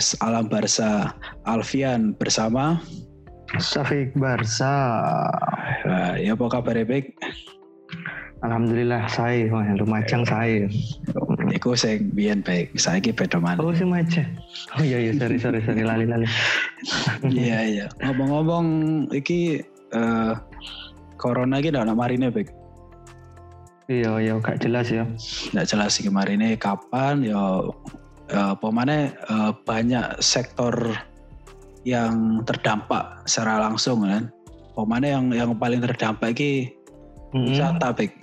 podcast Alam Barsa Alfian bersama Safik Barsa. uh, ya apa kabar Bek? Alhamdulillah saya, wah Lumajang saya. Iku sing biyen baik, saiki beda mana? Oh si Maja. Oh iya iya sorry sorry sorry lali lali. Iya iya. Ngomong-ngomong iki eh corona iki ndak marine Bek. Iya iya gak jelas ya. Ndak jelas iki marine kapan ya eh, apa mana eh, banyak sektor yang terdampak secara langsung kan. Apa mana yang yang paling terdampak iki Mm-mm. wisata Bek.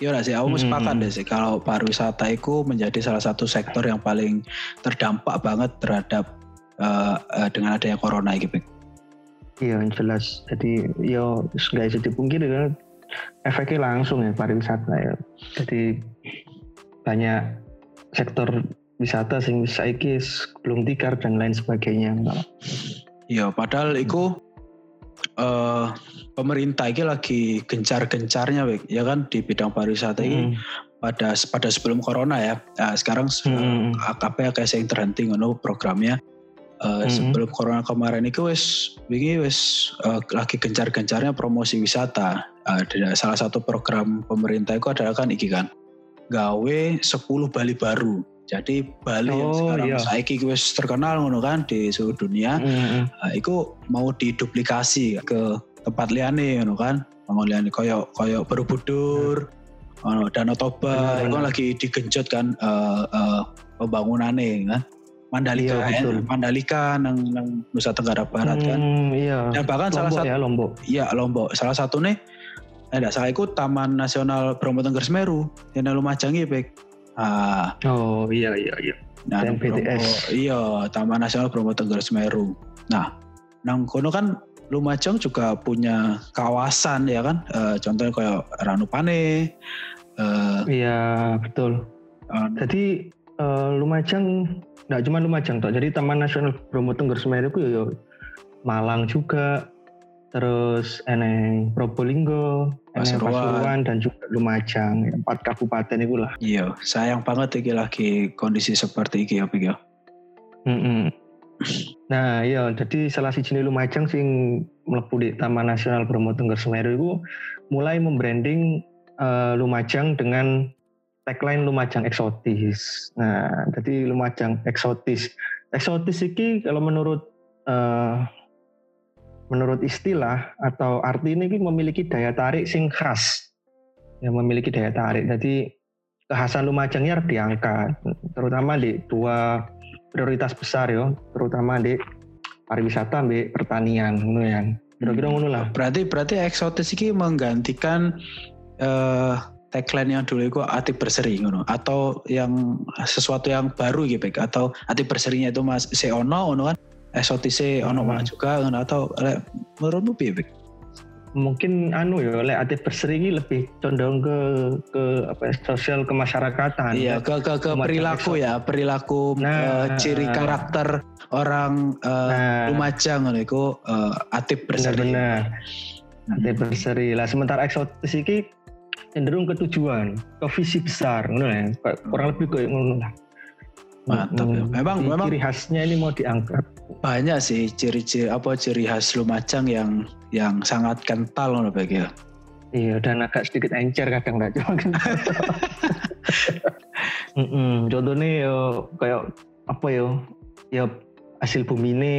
Iya sih, aku Mm-mm. sepakat deh sih kalau pariwisata itu menjadi salah satu sektor yang paling terdampak banget terhadap eh, eh, dengan adanya corona ini. Iya jelas. Jadi yo nggak bisa dipungkiri kan efeknya langsung ya pariwisata ya. Jadi banyak sektor wisata sing saiki belum tikar dan lain sebagainya. Iya, padahal itu eh pemerintah ini lagi gencar-gencarnya ya kan di bidang pariwisata ini Mm. pada pada sebelum corona ya. Nah, sekarang Mm. AKP kayak yang terhenti ngono programnya. Eh, Mm. Sebelum corona kemarin itu wis wingi wis eh, lagi gencar-gencarnya promosi wisata. Di- salah satu program pemerintah itu adalah kan iki kan gawe 10 Bali baru. Jadi Bali yang Oh, sekarang iya. saiki wis terkenal ngono kan di seluruh dunia. Mm-mm. Nah, itu mau diduplikasi ke tempat liane ngono kan. Mau liane koyo koyo Borobudur, ono Danau Toba, Benar, itu kan benar. lagi digenjot kan eh eh, pembangunannya kan. Mandalika, Iya, betul. Mandalika nang, nang Nusa Tenggara Barat kan. Hmm, iya. Dan bahkan salah Lombok satu ya Lombok. iya Lombok, salah satu nih ada salah ikut Taman Nasional Bromo Tengger Semeru yang Lumajang iki, Bek. Ah, Oh iya iya iya. Nah. Bromo- iya, Taman Nasional Bromo Tengger Semeru. Nah, nang kono kan Lumajang juga punya kawasan ya kan, Eh, contohnya kayak Ranupane, eh, Iya betul. anu, Jadi eh, Lumajang, nggak cuma Lumajang toh. Jadi Taman Nasional Bromo Tengger Semeru itu ya Malang juga, terus eneng Probolinggo, eneng Pasuruan. Dan juga Lumajang. Empat kabupaten itu lah. iya, sayang banget iki lagi kondisi seperti iki ya, Bek ya. Nah iya, jadi salah si jenis Lumajang sing mlebu di Taman Nasional Bromo Tengger Semeru itu mulai membranding eh, Lumajang dengan tagline Lumajang eksotis. Nah, jadi Lumajang eksotis. Eksotis ini kalau menurut eh, menurut istilah atau arti ini memiliki daya tarik sing khas. Yang memiliki daya tarik. Jadi kekhasan Lumajangnya harus diangkat, terutama di dua prioritas besar ya, terutama di pariwisata di pertanian ngono ya. Kira-kira ngono lah. Berarti berarti eksotis iki menggantikan eh tagline yang dulu itu ati berseri ngono atau yang sesuatu yang baru gitu atau ati berserinya itu Mas se ono ono kan eksotis ono mana juga ngono atau lek menurutmu piye? Mungkin anu ya, lek ati berseri ini lebih condong ke ke apa ya, sosial kemasyarakatan. Iya ke ke, ke perilaku ya perilaku Nah. eh, ciri karakter orang eh, Nah, Lumajang ngono iku eh, atip berseri. Ati berseri. Lah sementara eksotis ini cenderung ke tujuan, ke visi besar, ngono ya. Kurang lebih kayak ngono lah. Mantap ya. Memang- memang- ciri khasnya ini mau diangkat. Banyak sih ciri-ciri apa ciri khas Lumajang yang yang sangat kental ngono Bek ya. Iya, dan agak sedikit encer kadang nggak cuma kan. Mm-mm, Contohnya yo kayak apa yo, ya hasil bumi ini.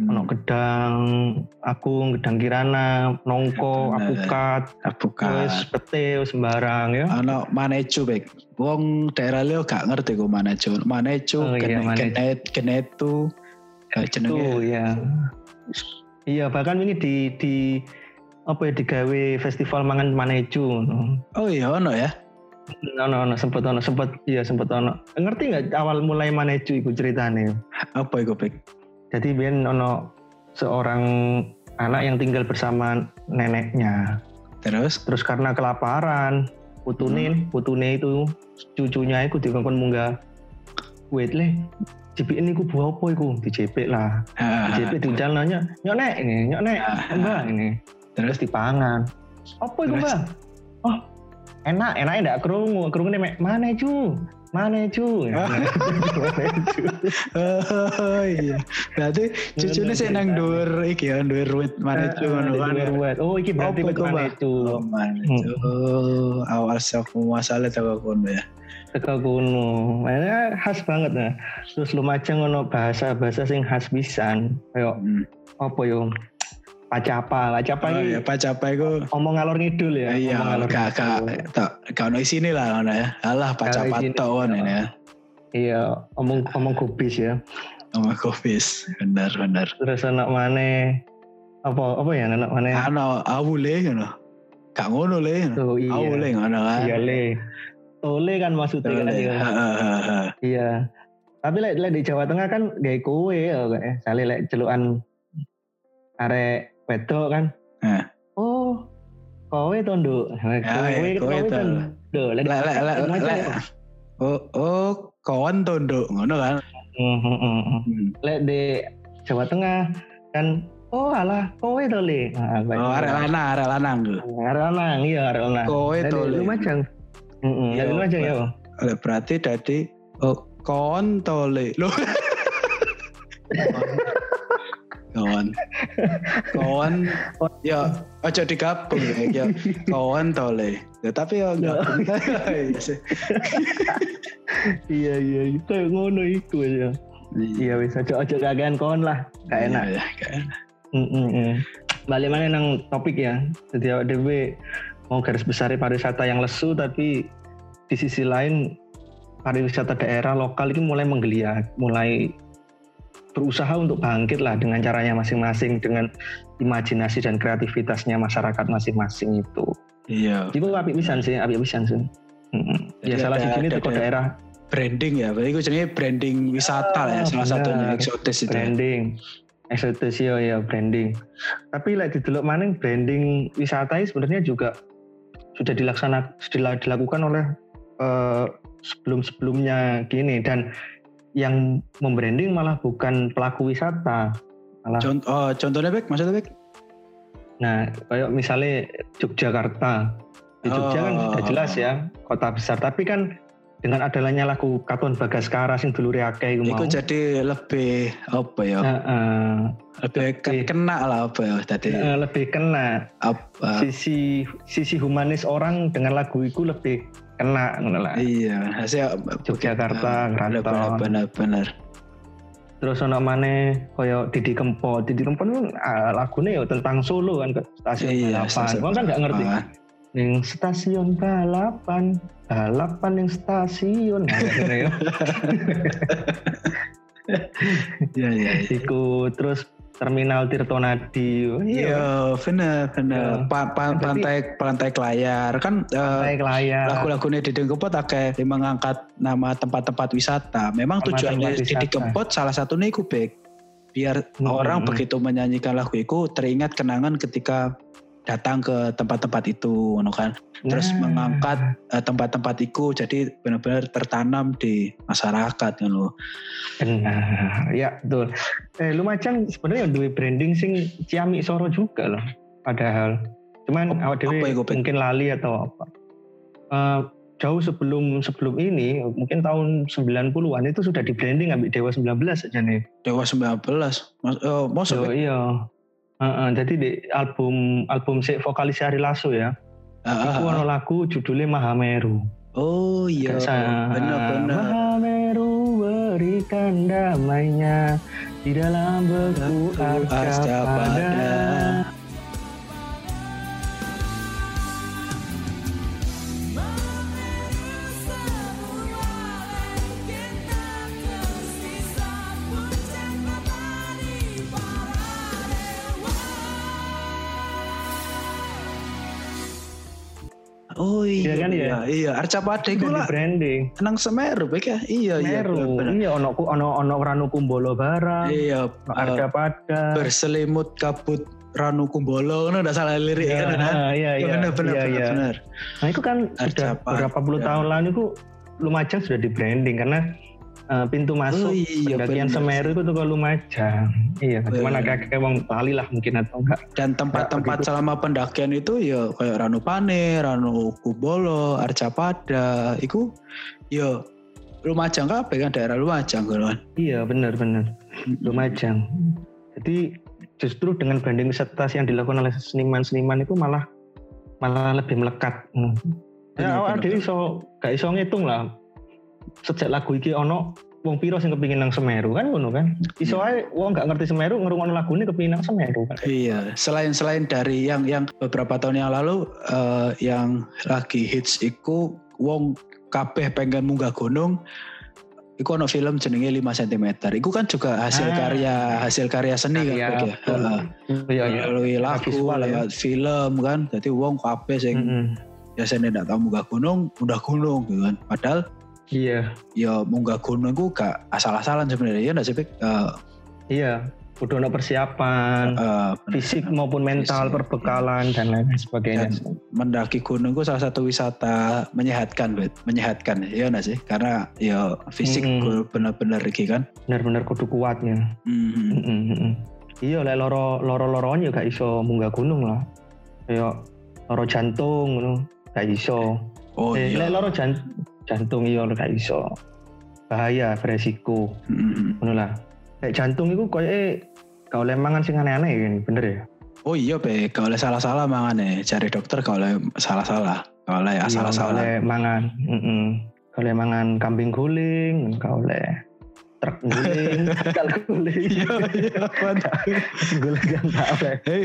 Ono gedang, akung, gedang kirana, nongko, Bener. apukat, Bukan. wis pete sembarang ya. Ano manejo bek. Wong daerah Leo gak ngerti kok manejo. Manejo, Oh, iya, genet, manejo. genet, genetu, eh, jenenge. Ya. Iya bahkan ini di di apa ya digawe festival mangan maneju. Oh iya ono ya. Ono ono sempet ono sempet iya sempet ono. Ngerti nggak awal mulai maneju iku ceritane? Apa itu bek? Jadi biar ono seorang anak yang tinggal bersama neneknya. Terus? Terus karena kelaparan, putune, putune itu cucunya itu dikongkon munggah wait le JP ini ku buah apa iku? Di JP lah. Ah, di JP di jalan nanya nyok nek ini nyok nek Ah, mbak ini. Terus? Dipangan. Apa itu Terus? mbak? Oh enak enak enggak kerungu kerungu mek mana cu mana cu? Mana, cu? oh iya berarti cucunya sih nang dhuwur iki ya dhuwur wit mana Eh, ngono luar. oh iki berarti iku, mana cu Oh. Oh, awal saku masalah teko kono ya. teko kuno Makanya khas banget nah. Terus lumajang ono bahasa bahasa sing khas pisan. Kayak Hmm. apa yo pacapa pacapa Oh iki ya, pacapa iku omong ngalor ngidul ya iya omong ngalor gak gak tak gak ono isine lah ngono ya. Alah pacapa tok ngono iya. ini ya. iya omong omong kubis ya Sama kofis, bener bener. terus anak mana apa apa ya anak mana Ano awule ngono. Gak ngono le. ngono. tuh iya Awule ngono kan. iya le tole kan maksudnya kan iya. Iya tapi lek lek di Jawa Tengah kan gak kowe ya kayak sale lek celukan arek wedok kan Eh. oh kowe tondo kowe iya, kowe kowe to. tondo lek Lek lek lek ya? Oh oh kawan tondo ngono kan. Hmm, hmm, hmm, lek di Jawa Tengah kan oh alah kowe to le nah, Oh arek lanang, arek lanang arek lanang iya arek lanang Kowe to le. Lumajang heeh dari Lumajang ya Oleh berarti tadi oh, kontole. Loh. kawan. Kawan ya aja digabung ya ya. Kawan tole ya tapi ya enggak iya iya iya kayak ngono iku ya. Iya. Wis aja aja kakean kon lah. Gak enak. Ya, gak enak. Balik mana nang topik ya? Jadi awak dhewe mau garis besar pariwisata yang lesu tapi di sisi lain pariwisata daerah lokal ini mulai menggeliat mulai berusaha untuk bangkit lah dengan caranya masing-masing dengan imajinasi dan kreativitasnya masyarakat masing-masing itu. Iya. Itu api pisan sih api pisan sih. Mm-mm. ya salah satu ini toko ada- daerah. branding ya berarti itu jenis branding wisata lah ya salah benar. satunya eksotis itu ya. branding. Eksotis ya ya branding. Tapi like didelok maning branding wisata sebenarnya juga sudah dilaksana sudah dilakukan oleh eh, sebelum-sebelumnya gini. Dan yang membranding malah bukan pelaku wisata malah Contoh, oh, contohnya Bek, maksudnya Bek? nah kayak misalnya Yogyakarta di Jogja kan Oh. sudah jelas ya kota besar tapi kan dengan adanya lagu Katon Bagaskara sing dulure akeh iku Itu mau jadi lebih apa ya? Heeh. lebih ke- lebih- kena lah apa ya tadi Eh, lebih kena apa? sisi sisi humanis orang dengan lagu itu lebih kena ngono lah. Iya, hasil Yogyakarta, benar Keraton. benar benar. Terus ono maneh kaya Didi Kempot. Didi Kempot kan ah, lagune ya tentang Solo kan stasiun Iya, balapan. Wong kan nggak ngerti. Ah, Ning stasiun balapan, balapan ning stasiun. Nah, ya. Iya iya. iya. Iku terus terminal Tirtonadi. Iya, benar benar. Iya. Pa- pa- pantai pantai Kelayar kan eh, Naik layar. lagu-lagunya Didi Kempot akeh mengangkat nama tempat-tempat wisata. Memang Tempat-tempat tujuannya Didi wisata. Kempot salah satunya iku Bek. Biar Hmm, orang begitu menyanyikan lagu itu teringat kenangan ketika datang ke tempat-tempat itu, ngono kan. Terus Nah. mengangkat eh, tempat-tempat itu jadi benar-benar tertanam di masyarakat kan lo. Benar, ya betul. Eh, Lumajang sebenarnya duwe branding sing ciami soro juga loh. Padahal, cuman apa iku, Pek? mungkin lali atau apa. Eh, jauh sebelum sebelum ini, mungkin tahun 90-an itu sudah di branding ambil Dewa 19 aja nih. Dewa 19. Mas, oh, masa, Yo, Iya. Heeh, jadi di album album si vokalis Ari Lasso ya, ah, ah. ono lagu judulnya Mahameru. Oh iya, benar-benar. Mahameru berikan damainya di dalam beku arca pada. pada. Oh iya, Iya kan, ya? iya, iya. Arca Pade di lah branding. nang Semeru Bek ya. Iya, iya. Meru. benar-benar. Iya ono ku- ono ono Ranu Kumbolo barang. Iya, ono Arca pada. berselimut kabut Ranu Kumbolo kan udah salah lirik Iya, kan kan? iya, iya. benar benar iya, benar, iya. benar. Nah itu kan Arca sudah Pada. beberapa puluh tahun lalu itu Lumajang sudah di branding karena eh, pintu masuk Oh iya, pendakian bener Semeru itu tuh ke Lumajang. Iya, cuman Bener. agak kayak wong Bali lah mungkin atau enggak. Dan tempat-tempat selama pendakian itu ya kayak Ranupane, Ranu Kubolo, Arcapada, itu ya Lumajang kabeh kan daerah Lumajang kan. Iya, benar benar. Lumajang. Jadi justru dengan branding wisata yang dilakukan oleh seniman-seniman itu malah malah lebih melekat. Hmm. Ya awak bener, dhewe iso gak iso ngitung lah. Sejak lagu iki ono wong piro sing kepingin nang Semeru kan ngono kan. Iso ae wong gak ngerti Semeru ngrungokno lagune kepingin nang Semeru kan. Iya, selain selain dari yang yang beberapa tahun yang lalu eh, yang lagi hits iku wong kabeh pengen munggah gunung Iku ono film jenenge 5 cm. Iku kan juga hasil Ah. karya hasil karya seni Karya, kan ya. Heeh. Iya iya. Melalui lagu, ya. lewat film kan. Jadi wong kabeh sing Mm-mm. biasanya ndak tau munggah gunung, munggah gunung gitu kan. Padahal Iya. ya munggah gunung iku gak asal-asalan sebenarnya ya ndak sih? Eh, Iya. Udah ono persiapan eh, fisik maupun mental, Fisik, perbekalan dan lain sebagainya. mendaki gunung itu salah satu wisata menyehatkan, Bet. menyehatkan ya enggak sih? Karena ya fisik Mm-mm. ku bener-bener iki kan. Benar-benar kudu kuatnya. Mhm. Mm-mm, mm-mm. Iya, lek loro loro loroan ya gak iso munggah gunung lah. Kayak loro jantung gak iso. Oh eh, iya. lek loro jan- jantung iya gak iso. Bahaya, beresiko. Mhm. Ngono lah. Lek jantung itu koyoke gak oleh mangan sing aneh-aneh ya, bener ya? Oh iya, Be. Gak oleh salah-salah mangane. Cari dokter gak oleh salah-salah. Gak oleh Iya, asal-asalan. mangan. Mm-mm. Gak oleh mangan kambing guling, gak oleh truk guling, kal guling. Iya, iya, mantap. guling kan gak oleh. Hei,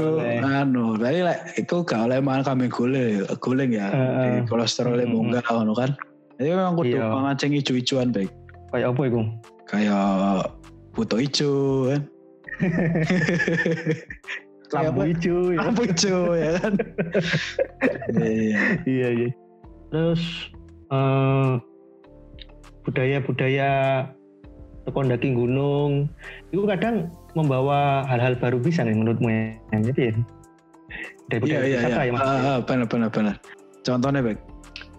oleh. anu, tadi lek iku gak oleh mangan kambing guling, guling ya. Di kolesterolnya Mm-mm. munggah ngono kan. Jadi memang kudu Iya. mangan sing ijo-ijoan, baik. Kayak apa iku? Kayak buto ijo kan. Lampu hijau ya. Lampu ijo ya kan. Iya. iya iya terus eh, budaya-budaya teko ndaki gunung itu kadang membawa hal-hal baru bisa nih menurutmu ya jadi ya dari Iya budaya wisata iya. ya Mas. Ah, benar benar benar. Contohnya baik.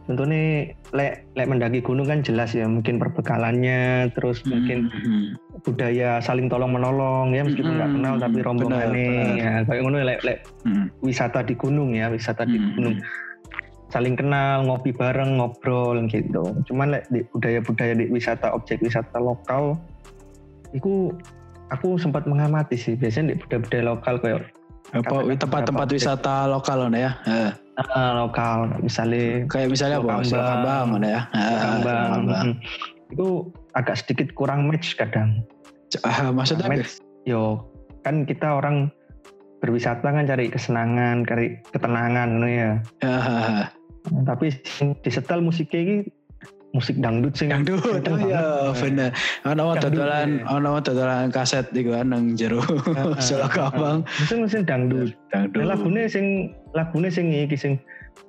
contohnya lek lek mendaki gunung kan jelas ya mungkin perbekalannya terus mungkin Hmm. budaya saling tolong menolong ya meskipun nggak Hmm, kenal tapi benar, rombongannya benar. ya kayak ngono lek lek Hmm. wisata di gunung ya wisata di Hmm. gunung saling kenal ngopi bareng ngobrol gitu. Cuman di budaya-budaya di wisata objek wisata lokal itu aku sempat mengamati sih biasanya di budaya-budaya lokal kayak Apa tempat-tempat wisata lokal loh ya? Ah, lokal. Misalnya kayak misalnya apa? Loh ya. Mm, itu agak sedikit kurang match kadang. Ah, maksudnya match yo. Kan kita orang berwisata kan cari kesenangan cari ketenangan gitu ya. Ah, tapi sing disetel musiknya ini musik dangdut sing Dangdut, oh iya bener. Dangdut, dodolan, ono dodolan kaset iku kan nang jero Solo Kambang. Itu mesin dangdut. Dangdut. Lagune sing lagune sing iki sing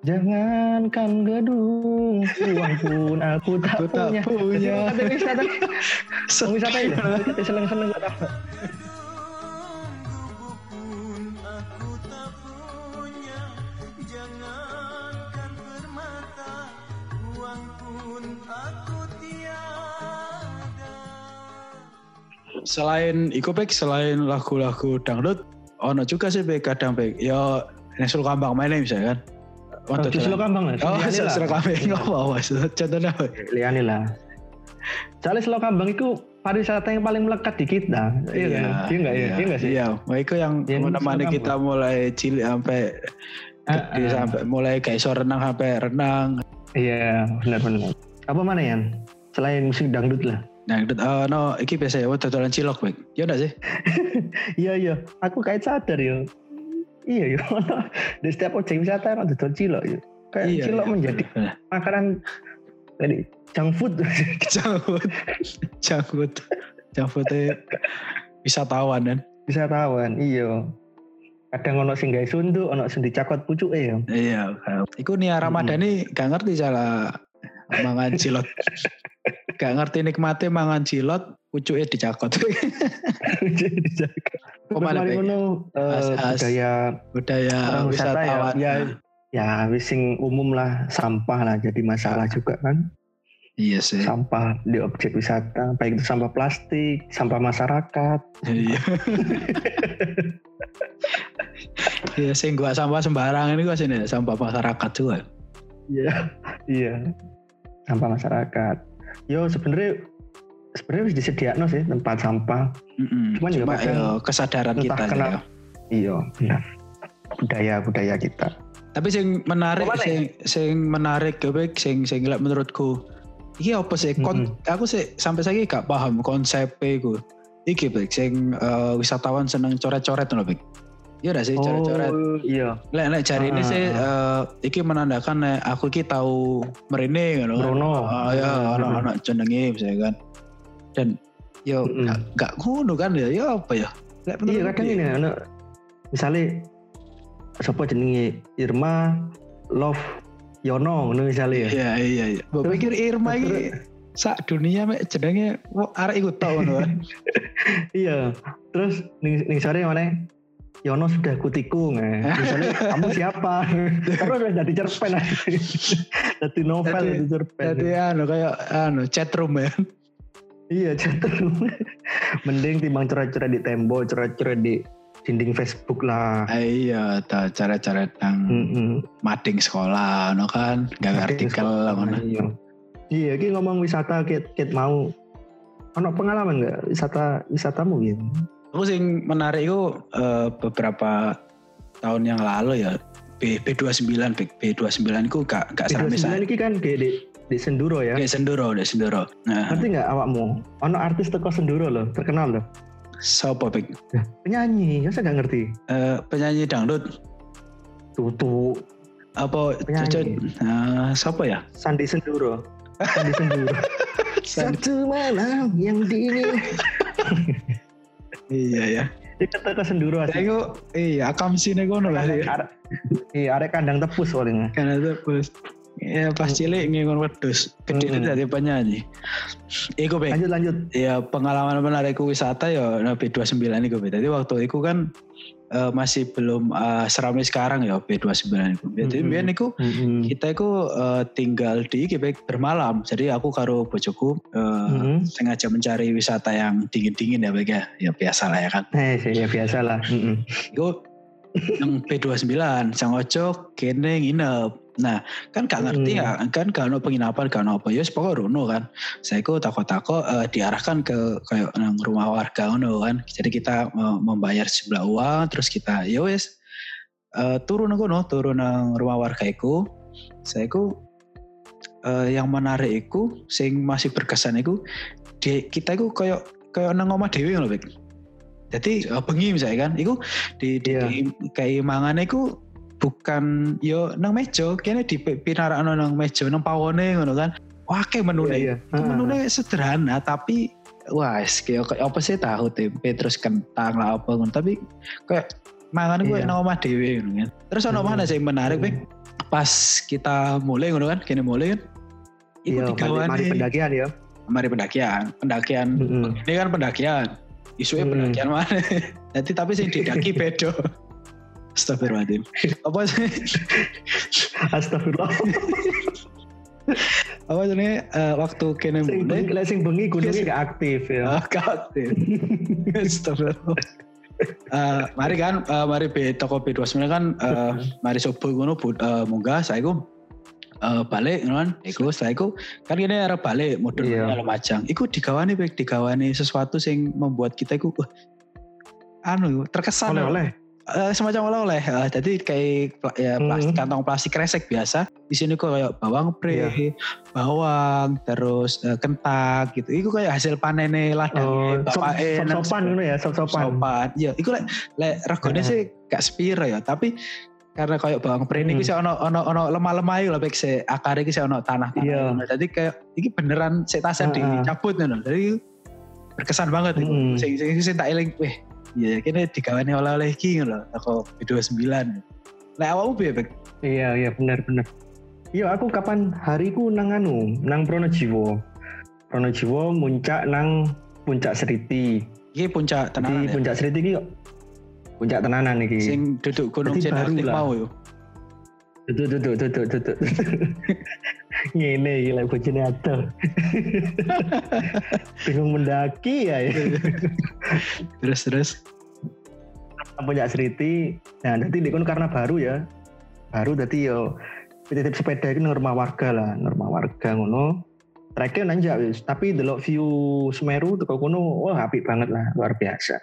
Jangankan gedung, uang pun aku tak Aku tak punya. punya. Kata wisata, wisata kita seneng-seneng kok. pun Selain iku pek selain lagu-lagu dangdut, ono juga sih pek kadang pek. Ya nek Solo Kambang mainnya misalnya kan. Oh, di Solo Kambang lah. Oh, lah. Solo Kambang mas? Contohnya apa? Liane lah. Soalnya Solo Kambang itu pariwisata yang paling melekat di kita. Iya kan? Iya enggak ya? Iya enggak sih? Iya, itu yang Yang menemani Solo kita mulai cilik sampai Ah, gede ah. sampai mulai kayak iso renang sampai renang. Iya, benar-benar. Apa mana Yan? Selain musik dangdut lah. Dangdut, oh no, iki biasa ya, dodolan cilok baik. Ya enggak sih? Iya iya, aku kayak sadar ya. Iya ya, di setiap objek wisata emang dodol cilok ya. Kayak Iya, cilok iya, menjadi bener. makanan jadi junk food. Jangkut, jangkut, jangkut wisatawan kan. Wisatawan, iya. Kadang ono sing gawe sunduk, ono sing dicakot pucuke ya. Iya, iku Nia Ramadhani gak ngerti cara mangan cilot. Gak ngerti nikmatnya mangan cilot, pucuke dicakot. Dijaga. Terus Ke mana, mari ngono eh, As-as. budaya Budaya orang wisata ya, wisatawan. ya ya wis sing umum lah sampah lah jadi masalah juga kan. Iya sih. sampah di objek wisata, baik itu sampah plastik, sampah masyarakat. Iya. Iya, sing gua sampah sembarangan ini gua sini sampah masyarakat juga. Iya, iya. Sampah masyarakat. Yo sebenarnya sebenarnya harus disediakan sih tempat sampah. Mm-mm. Cuman ya Cuma kadang ya kesadaran kita aja kenapa. ya. Iya, benar. Budaya budaya kita. Tapi sing menarik, nih? sing sing menarik ya, Bek, sing sing menurutku. Iki apa sih? Kon, Aku sih sampai saya gak paham konsepnya iku. Iki Bek, sing eh, wisatawan seneng coret-coret loh. Iya gak sih coret-coret. Oh, iya. Lek lek cari ini Ah. sih eh, iki menandakan nek aku iki tahu merene ngono kan. Brono. Ah ya Hmm. anak-anak jenenge misalnya kan. Dan yo Mm-mm. gak, ngono kan ya. Ya apa ya? Lek Iya piye? ini anak misalnya siapa jenenge Irma Love Yono ngono misalnya ya. Iya iya iya. Mbok pikir Irma iki sak dunia mek jenenge arek iku tok ngono kan. Iya. Terus ning ning sore mana? Yono sudah kutikung eh. Misalnya kamu siapa? Karena udah jadi cerpen Jadi novel Jadi- cerpen. Jadi anu kayak anu chat room ya. Iya cenderung. Mending timbang coret-coret di tembok, coret-coret di dinding Facebook lah. Ah, iya, ta cara-cara Mm-mm. mading sekolah ngono kan, gak artikel sekolah, ngono. Iya. Iya, ngomong wisata kit kit mau. Ono pengalaman nggak wisata wisatamu gitu? Aku sing menarik itu eh, beberapa tahun yang lalu ya B B29 B, B29 itu gak gak serame Di saya. ini kan kayak di, di Senduro ya. Kayak senduro, deh senduro. Nah, Ngerti nggak awakmu? Ono artis teko Senduro loh, terkenal loh. siapa Bik? Penyanyi, ya saya nggak ngerti. Eh, penyanyi dangdut Tutu, apa Penyanyi. cocok eh, siapa ya? Sandi Senduro. Sandi Senduro. Satu malam yang dingin. Iya ya. Itu teko Senduro asli. itu iya akam sini kono lah sih. Arek- Iya, arek kandang tepus paling. Itu bos. Ya pas cilik ngingon wedus, gede Mm-mm. dari penyanyi. Iku Bek. Lanjut lanjut. ya pengalaman menarikku wisata ya nah, B29 itu Be. Jadi waktu itu kan eh, masih belum eh, seramai sekarang ya B29 itu. Jadi Mhm. biyen iku Mm-mm. kita itu eh, tinggal di Be, bermalam. Jadi aku karo bojoku eh, Mm-mm. sengaja mencari wisata yang dingin-dingin ya Bek ya. Ya biasa lah ya kan. Eh, ya biasa lah. Mm-mm. Iku yang B29 sang ojo kene nginep. Nah, kan gak ngerti ya, kan gak ono penginapan, gak ono apa. Ya pokoknya rono kan. Saya ku tako-tako eh, diarahkan ke kayak nang rumah warga ngono kan. Jadi kita eh, membayar sejumlah uang, terus kita ya wes eh, turun nang kono, turun nang rumah warga iku. Saya ku eh, yang menarik iku, sing masih berkesan iku, di, kita iku kayak kayak nang omah dewi Bek. Jadi eh, bengi misalnya kan, iku di di, Iya. di kayak mangan iku bukan yo nang meja, kene di pinarakno nang meja nang pawone ngono kan. Wah, kayak menu Iya, iya. Itu menunya sederhana tapi wah es, kayak apa sih tahu tempe terus kentang lah apa ngono tapi kayak mangan gue Iya. nang omah dhewe ngono kan. Terus ono Hmm. mana sih menarik Bek? Pas kita mulai ngono kan, kene mulai kan. Iku Iya, mari, digawani mari pendakian ya. mari pendakian, pendakian. Mm-mm. Ini kan pendakian. Isunya Hmm. pendakian mana? Jadi tapi sing didaki bedo. Astagfirullahaladzim. Apa sih? Astagfirullah. Apa sih waktu kene sing mulai? bengi, lek sing bengi gunungnya gak aktif ya. Ah, kakak. Astagfirullah. Eh, mari kan, eh, mari B toko B29 kan, eh, mari subuh ngono bu- eh, munggah saya ku eh, balik kan, iku setelah iku kan ini arep balik modern Iya. yeah. Lumajang. Iku digawani baik digawani sesuatu sing membuat kita iku wah, anu terkesan Oleh-oleh. Eh, semacam oleh-oleh Eh, jadi kayak ya, Hmm. plastik kantong plastik kresek biasa di sini kok kayak bawang pre Iya. bawang terus eh, kentang gitu itu kayak hasil panene ladang Oh, sop, bapak eh, nang sopan ngono ya, sop-sopan. sopan ya itu lek lek regane Heeh. sih gak sepiro ya tapi karena kayak bawang pre ini Hmm. sih ono ono ono lemah-lemah itu lah baik se akar iki sih ono tanah-tanah Iya. ngono. jadi kayak ini beneran saya tasan Heeh. dicabut ngono jadi berkesan banget Hmm. sing sing sing tak eling weh iya kene digawani oleh-oleh iki ngono toko B29 Lek awakmu piye, Bek? Iya, iya benar benar. Iya, aku kapan hariku nang anu, nang Pronojiwo. Pronojiwo muncak nang Puncak Seriti. Iki puncak Di tenanan ya? Puncak iya. Seriti iki kok- puncak tenanan iki. Sing duduk Gunung Jadi baru lah. mau yo. Tutup, tutup, tutup, tutup. Ngene gila bojone ado. Bingung mendaki ya. ya. Terus terus. punya Sriti. Nah, nanti di kono karena baru ya. Baru dadi yo titip sepeda itu norma warga lah, norma warga ngono. Treknya nanjak wis, tapi delok view Semeru teko kono wah apik banget lah, luar biasa.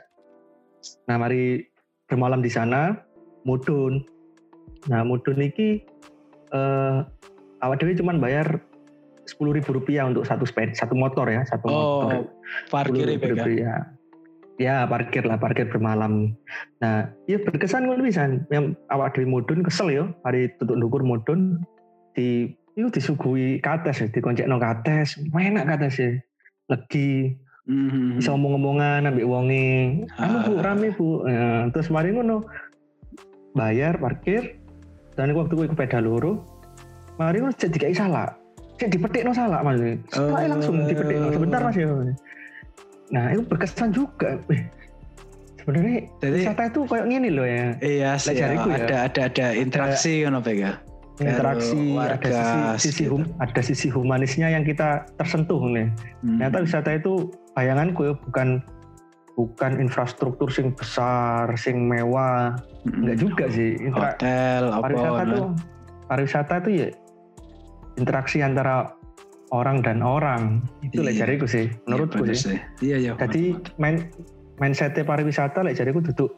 Nah, mari bermalam di sana, mudun. Nah, mudun iki eh awak dewe cuman bayar sepuluh ribu rupiah untuk satu sepeda, satu motor ya, satu Oh, motor. parkir ya, 10.000 Bek, ya? rupiah. Ya parkir lah, parkir bermalam. Nah, ya berkesan ngono pisan. Yang awak dhewe mudun kesel yo, hari tutup ndukur mudun di itu disuguhi kates ya, dikoncekno kates, enak kates ya. Legi, Mhm. bisa omong-omongan ambek wonge. Anu Bu, Ah. rame Bu. Ya, terus mari ngono bayar parkir dan waktu iku peda loro. Mari ngono cek dikai salah. Cek dipetikno salah Mas. Setelah Oh. langsung dipetikno sebentar Mas ya. Nah, itu berkesan juga. Sebenarnya Jadi wisata itu kayak gini loh ya. iya sih, jariku ya. ada ada ada interaksi ngono Bek ya. Interaksi, warga ada sisi, sisi, hum- ada sisi humanisnya yang kita tersentuh nih. Hmm. Ternyata wisata itu bayanganku ya bukan bukan infrastruktur sing besar, sing mewah, enggak juga sih. Intra- hotel apa pariwisata ngono. tuh pariwisata tuh ya interaksi antara orang dan orang. Itu Iya. jariku sih, menurutku Iya, sih. Iya iya. Jadi main mindsetnya pariwisata lah jariku duduk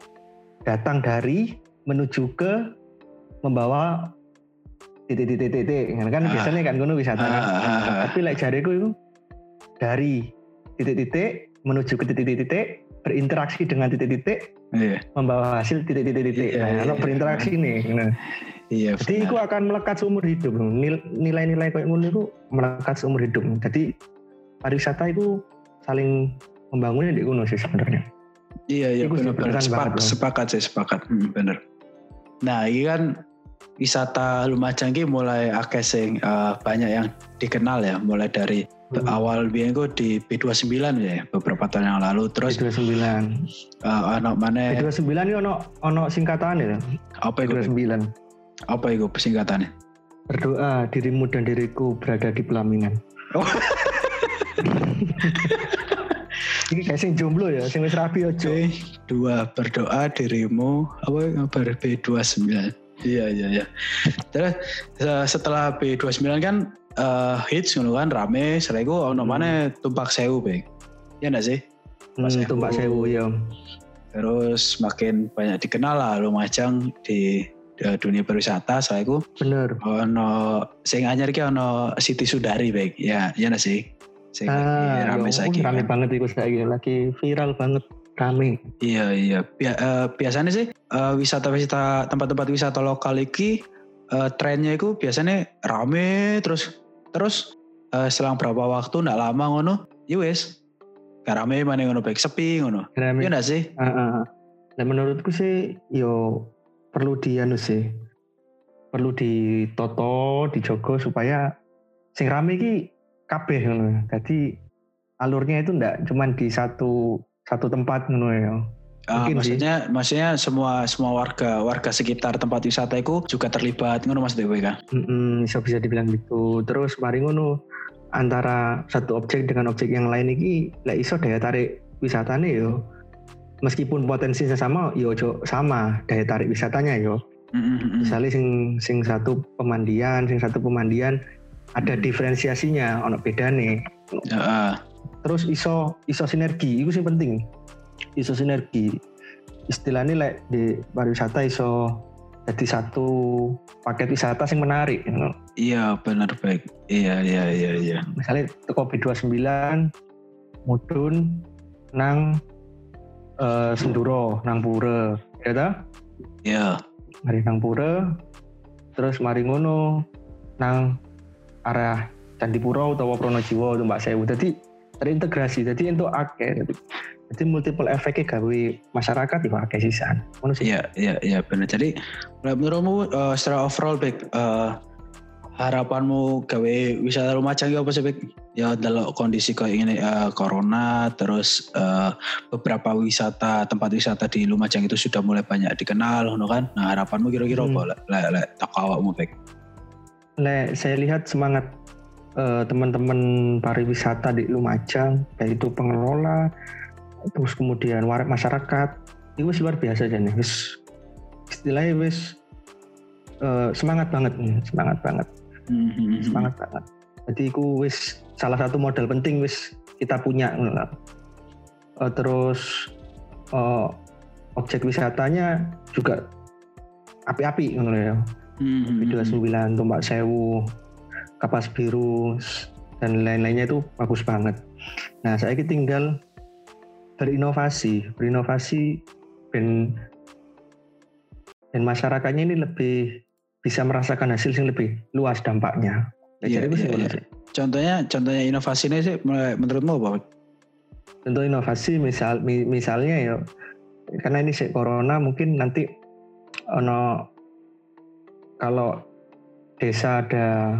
datang dari menuju ke membawa titik-titik-titik kan Ah. biasanya kan gunung wisata Ah, kan. ah, tapi like jariku itu dari titik-titik menuju ke titik-titik berinteraksi dengan titik-titik Iya. membawa hasil titik-titik-titik Iya, nah, kalau iya. berinteraksi nih nah. Iya. jadi benar. itu akan melekat seumur hidup Nil- nilai-nilai kayak ngono itu melekat seumur hidup jadi pariwisata itu saling membangunnya di gunung sih sebenarnya Iya iya Iku sih benar benar berkesan sepak, banget loh. sepakat sih sepakat hmm, bener. Nah ini kan wisata Lumajang ini mulai akeh sing eh, banyak yang dikenal ya mulai dari Hmm. awal biyen ku di B29 ya beberapa tahun yang lalu. Terus B29 eh, anak mana B29 ini ono ono singkatan ya? Apa itu B29 apa itu singkatannya? Berdoa dirimu dan diriku berada di pelaminan. Oh. ini kayak sing jomblo ya sing wis rapi ojo B dua berdoa dirimu. Apa kabar B29 iya iya iya. Terus eh, setelah B29 kan eh, hits ngono kan rame itu ono Hmm. mana tumpak sewu bang ya enggak sih hmm, Sewu. tumpak sewu ya terus makin banyak dikenal lah Lumajang di, di dunia pariwisata setelah itu bener ono sing anyar ki ono Siti Sudari baik ya ya enggak sih sing ah rame ya, saiki rame kan. banget itu lagi lagi viral banget rame Iya iya. Bia- eh, biasanya sih eh, wisata-wisata tempat-tempat wisata lokal iki eh, trennya itu biasanya rame terus terus eh, selang berapa waktu ndak lama ngono, ya wis gak rame mana ngono baik sepi ngono. rame Iya ndak sih? Ah, ah. Nah menurutku sih yo perlu di anu sih perlu ditoto dijogo supaya sing rame ki kabeh ngono. Jadi alurnya itu ndak cuman di satu satu tempat ngono ya. Ah, Mungkin sih. maksudnya maksudnya semua semua warga warga sekitar tempat wisata itu juga terlibat ngono Mas Dewi kan? Mm-mm, bisa bisa dibilang gitu. Terus mari ngono antara satu objek dengan objek yang lain iki lek iso daya tarik wisatanya yo. Meskipun potensinya sama, yo sama daya tarik wisatanya yo. Mm, mm, mm. misalnya sing sing satu pemandian sing satu pemandian ada Hmm. diferensiasinya ono bedane Ya, ah. terus iso iso sinergi itu sih penting iso sinergi istilahnya lek di pariwisata iso jadi satu paket wisata sing menarik you know. Iya benar baik. Iya iya iya iya. misalnya teko B29 mudun nang eh, Senduro nang Pura ya ta? Iya. mari nang pura terus mari ngono nang arah Candipuro utawa Pronojiwo atau Mbak Sewu jadi terintegrasi jadi untuk akeh jadi, multiple efeknya gawe masyarakat itu akeh sisan ngono sih Iya, iya, iya benar. Jadi menurutmu eh, secara overall baik eh, harapanmu gawe wisata Lumajang ya apa sih Bek? Ya dalam kondisi kayak ini eh, corona terus eh, beberapa wisata tempat wisata di Lumajang itu sudah mulai banyak dikenal ngono kan. Nah, harapanmu kira-kira Hmm. apa lek lek lek tak awakmu Bek? Lek saya lihat semangat eh, teman-teman pariwisata di Lumajang, baik itu pengelola, terus kemudian war- masyarakat, itu luar biasa jadi wis istilahnya wis eh, semangat banget, nih, semangat banget, hmm. semangat banget. Jadi itu wis salah satu modal penting wis kita punya. Eh, terus eh, objek wisatanya juga api-api ngono ya. Video hmm. 9, Tombak Sewu, Kapas Biru, dan lain-lainnya itu bagus banget. Nah, saya tinggal berinovasi, berinovasi dan dan masyarakatnya ini lebih bisa merasakan hasil yang lebih luas dampaknya. Ya, jadi menurut iya. saya. Contohnya contohnya inovasinya sih menurutmu apa? Tentu inovasi misal mi- misalnya ya karena ini sih corona mungkin nanti ono kalau desa ada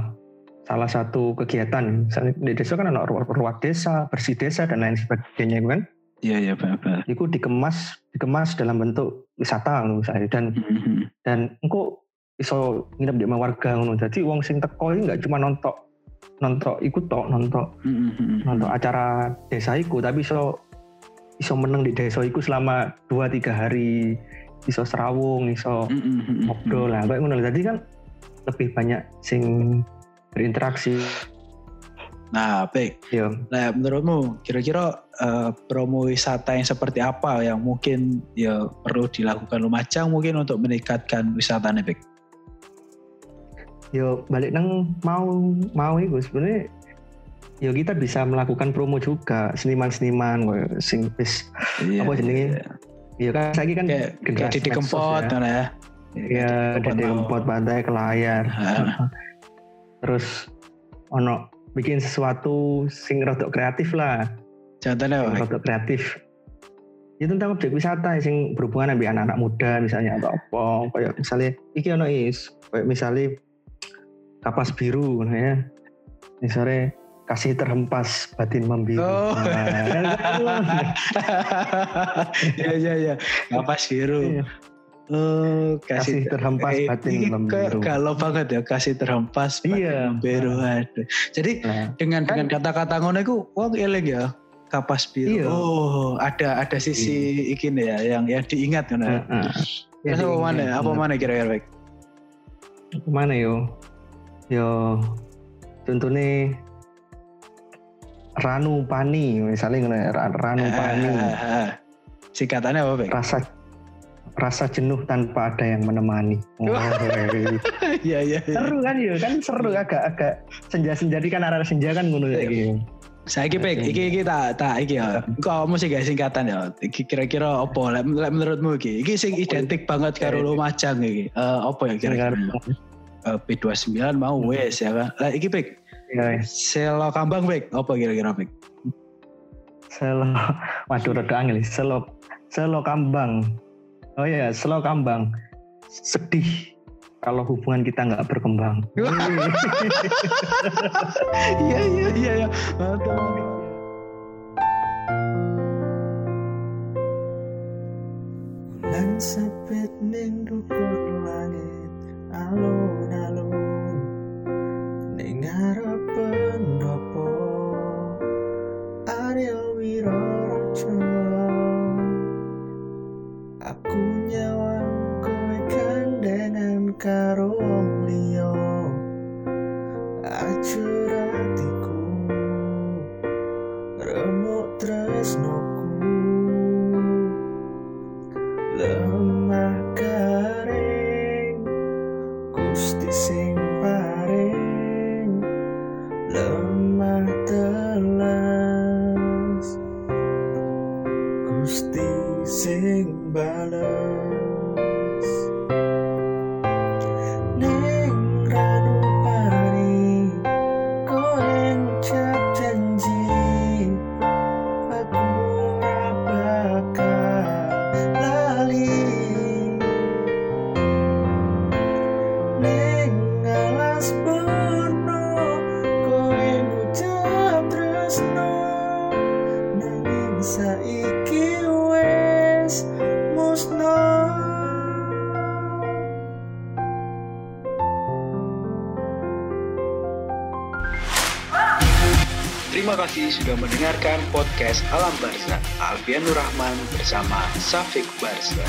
salah satu kegiatan misalnya di desa kan ada ruang desa bersih desa dan lain sebagainya kan Iya iya benar. itu dikemas dikemas dalam bentuk wisata ngono misalnya dan Hmm, hmm. dan engko iso nginep di rumah warga ngono. Jadi wong sing teko ini nggak cuma nonton nonton ikut tok nonton Hmm, hmm, nonton acara desa iku tapi iso iso meneng di desa iku selama 2 3 hari. Iso serawung iso ngobrol lah kayak ngono jadi kan lebih banyak sing berinteraksi Nah, baik. ya Nah, menurutmu kira-kira eh, promo wisata yang seperti apa yang mungkin ya perlu dilakukan Lumajang mungkin untuk meningkatkan wisata nih, Bek? yo balik nang mau mau itu sebenarnya yo kita bisa melakukan promo juga seniman-seniman sing wis Iya, Apa jenenge? iya. ya kan saya kan Kayak generasi medsos Kempot ya. ya. ya dari kempot pantai ke layar terus ono bikin sesuatu sing rodok kreatif lah Contohnya apa? Bek? rodok kreatif itu tentang objek wisata sing berhubungan dengan anak-anak muda misalnya atau apa kayak misalnya iki ono is kayak misalnya kapas biru nah ya misalnya kasih terhempas batin membiru Oh. Nah, Iya iya iya. Kapas biru. Iya. Oh, kasih terhempas Eh, batin ini membiru ke- galau banget ya kasih terhempas batin Iya. membiru aduh. Jadi Nah, dengan dengan Kan- kata-kata ngono iku wong eling ya kapas biru. Iya. Oh, ada ada sisi iki nih ya yang yang diingat ngono. ya. Heeh. Terus apa mana? iya, Apa mana kira-kira Bek? mana yo yo contohnya Ranu Pani misalnya ngono ya, Ra- Ranu Pani Ah, ah, ah. Singkatannya apa, Bek? rasa rasa jenuh tanpa ada yang menemani oh, Iya iya. iya. seru kan ya kan seru agak agak senja senja kan arah senja kan ngono ya iki. Saya iki Bek, iki iki tak tak iki ya. Kok mesti gak singkatan ya? Iki kira-kira apa lek menurutmu iki? Iki sing identik banget karo Lumajang iki. Eh apa ya kira-kira? Eh, P29 mau wes ya kan. Lah iki Bek, Ya, Selo Kambang Bek, apa kira-kira Bek? selo waduh rada angel selo selo kambang oh iya selo kambang sedih kalau hubungan kita nggak berkembang Iya iya iya iya. Mantap. Sudah mendengarkan podcast Alam Barza. Alfian Nur Rahman bersama Safik Barza.